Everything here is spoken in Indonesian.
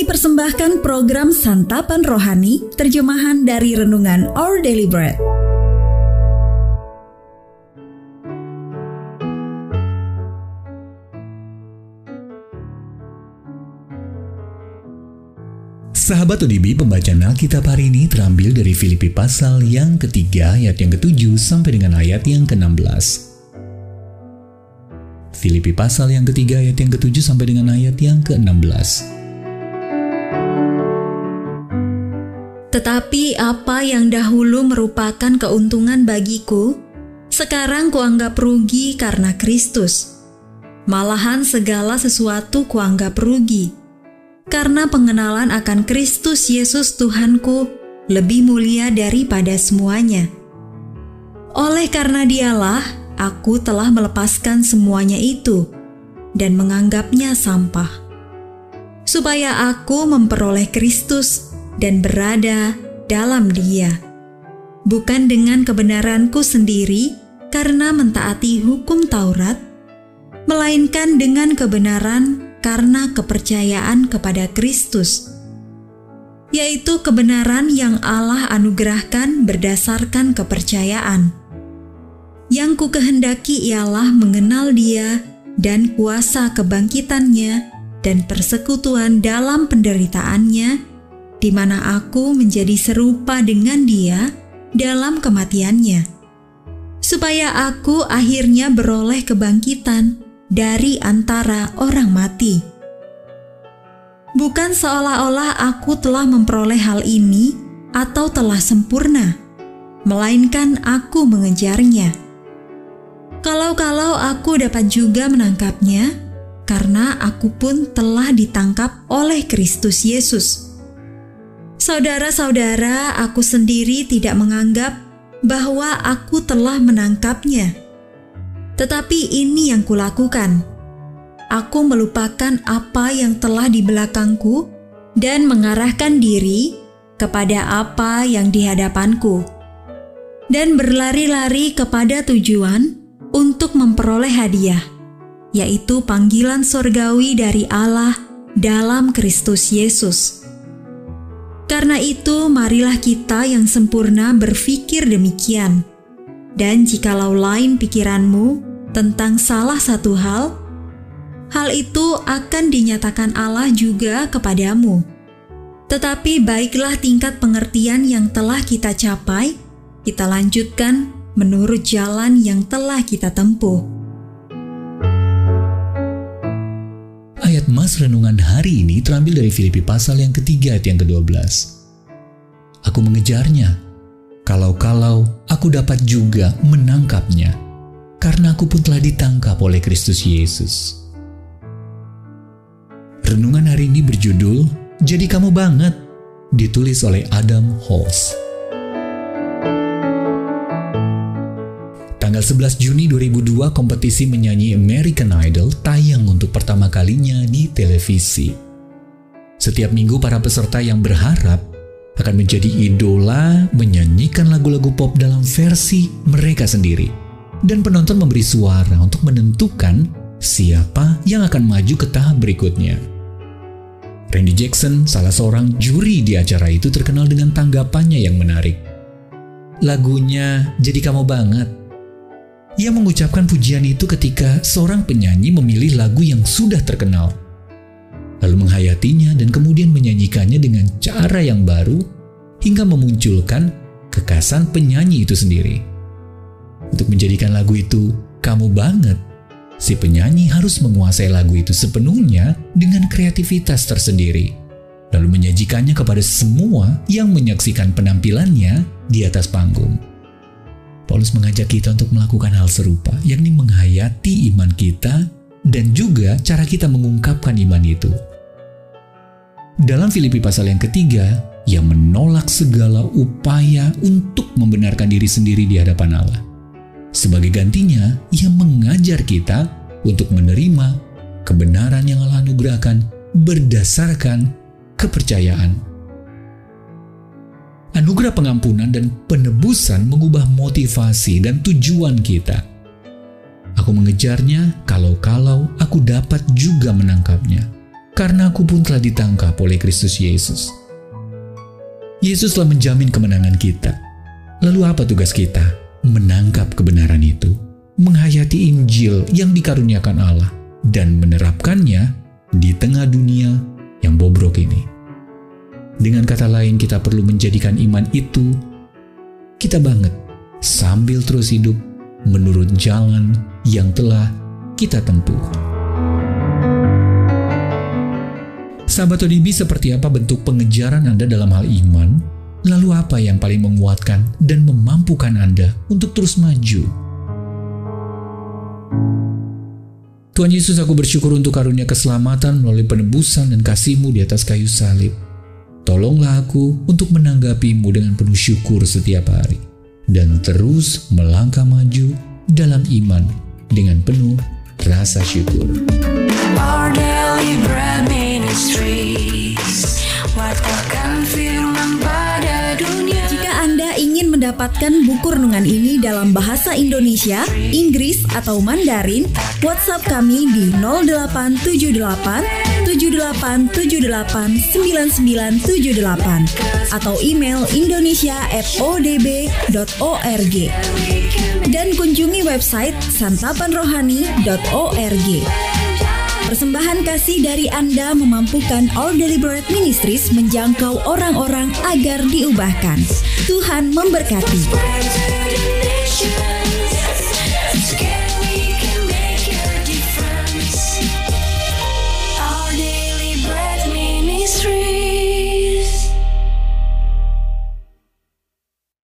Kami persembahkan program Santapan Rohani, terjemahan dari Renungan Our Daily Bread. Sahabat ODB, pembacaan Alkitab hari ini terambil dari Filipi pasal yang ketiga ayat yang ketujuh sampai dengan ayat yang ke-16. Filipi pasal yang ketiga ayat yang ketujuh sampai dengan ayat yang ke-16. Tetapi apa yang dahulu merupakan keuntungan bagiku, sekarang kuanggap rugi karena Kristus. Malahan segala sesuatu kuanggap rugi, karena pengenalan akan Kristus Yesus Tuhanku lebih mulia daripada semuanya. Oleh karena dialah, aku telah melepaskan semuanya itu dan menganggapnya sampah. Supaya aku memperoleh Kristus dan berada dalam Dia, bukan dengan kebenaranku sendiri karena mentaati hukum Taurat, melainkan dengan kebenaran karena kepercayaan kepada Kristus, yaitu kebenaran yang Allah anugerahkan berdasarkan kepercayaan. Yang ku kehendaki ialah mengenal Dia dan kuasa kebangkitannya dan persekutuan dalam penderitaannya di mana aku menjadi serupa dengan Dia dalam kematiannya, supaya aku akhirnya beroleh kebangkitan dari antara orang mati. Bukan seolah-olah aku telah memperoleh hal ini atau telah sempurna, melainkan aku mengejarnya. Kalau-kalau aku dapat juga menangkapnya, karena aku pun telah ditangkap oleh Kristus Yesus. Saudara-saudara, aku sendiri tidak menganggap bahwa aku telah menangkapnya. Tetapi ini yang kulakukan. Aku melupakan apa yang telah di belakangku dan mengarahkan diri kepada apa yang di hadapanku. Dan berlari-lari kepada tujuan untuk memperoleh hadiah, yaitu panggilan sorgawi dari Allah dalam Kristus Yesus. Karena itu, marilah kita yang sempurna berpikir demikian. Dan jikalau lain pikiranmu tentang salah satu hal, hal itu akan dinyatakan Allah juga kepadamu. Tetapi baiklah tingkat pengertian yang telah kita capai, kita lanjutkan menurut jalan yang telah kita tempuh. Mas Renungan hari ini terambil dari Filipi pasal yang ketiga ayat yang ke-12. Aku mengejarnya, kalau-kalau aku dapat juga menangkapnya, karena aku pun telah ditangkap oleh Kristus Yesus. Renungan hari ini berjudul, Jadi Kamu Banget, ditulis oleh Adam Halls. Tanggal 11 Juni 2002 kompetisi menyanyi American Idol tayang untuk pertama kalinya di televisi. Setiap minggu para peserta yang berharap akan menjadi idola menyanyikan lagu-lagu pop dalam versi mereka sendiri. Dan penonton memberi suara untuk menentukan siapa yang akan maju ke tahap berikutnya. Randy Jackson, salah seorang juri di acara itu terkenal dengan tanggapannya yang menarik. Lagunya Jadi Kamu Banget ia mengucapkan pujian itu ketika seorang penyanyi memilih lagu yang sudah terkenal, lalu menghayatinya dan kemudian menyanyikannya dengan cara yang baru hingga memunculkan kekasan penyanyi itu sendiri. Untuk menjadikan lagu itu kamu banget, si penyanyi harus menguasai lagu itu sepenuhnya dengan kreativitas tersendiri, lalu menyajikannya kepada semua yang menyaksikan penampilannya di atas panggung. Paulus mengajak kita untuk melakukan hal serupa, yakni menghayati iman kita dan juga cara kita mengungkapkan iman itu. Dalam Filipi pasal yang ketiga, ia menolak segala upaya untuk membenarkan diri sendiri di hadapan Allah. Sebagai gantinya, ia mengajar kita untuk menerima kebenaran yang Allah anugerahkan berdasarkan kepercayaan Anugerah pengampunan dan penebusan mengubah motivasi dan tujuan kita. Aku mengejarnya kalau-kalau aku dapat juga menangkapnya, karena aku pun telah ditangkap oleh Kristus Yesus. Yesus telah menjamin kemenangan kita. Lalu apa tugas kita? Menangkap kebenaran itu, menghayati Injil yang dikaruniakan Allah, dan menerapkannya di tengah dunia yang bobrok ini. Dengan kata lain, kita perlu menjadikan iman itu kita banget sambil terus hidup menurut jalan yang telah kita tempuh. Sahabat ODB, seperti apa bentuk pengejaran Anda dalam hal iman? Lalu apa yang paling menguatkan dan memampukan Anda untuk terus maju? Tuhan Yesus, aku bersyukur untuk karunia keselamatan melalui penebusan dan kasih-Mu di atas kayu salib. Tolonglah aku untuk menanggapimu dengan penuh syukur setiap hari dan terus melangkah maju dalam iman dengan penuh rasa syukur. Our daily bread ministries Wattakan firman pada dunia Jika Anda ingin mendapatkan buku renungan ini dalam bahasa Indonesia, Inggris, atau Mandarin, WhatsApp kami di 0878 78789978 atau email indonesia@odb.org dan kunjungi website santapanrohani.org. Persembahan kasih dari Anda memampukan All Deliberate Ministries menjangkau orang-orang agar diubahkan. Tuhan memberkati.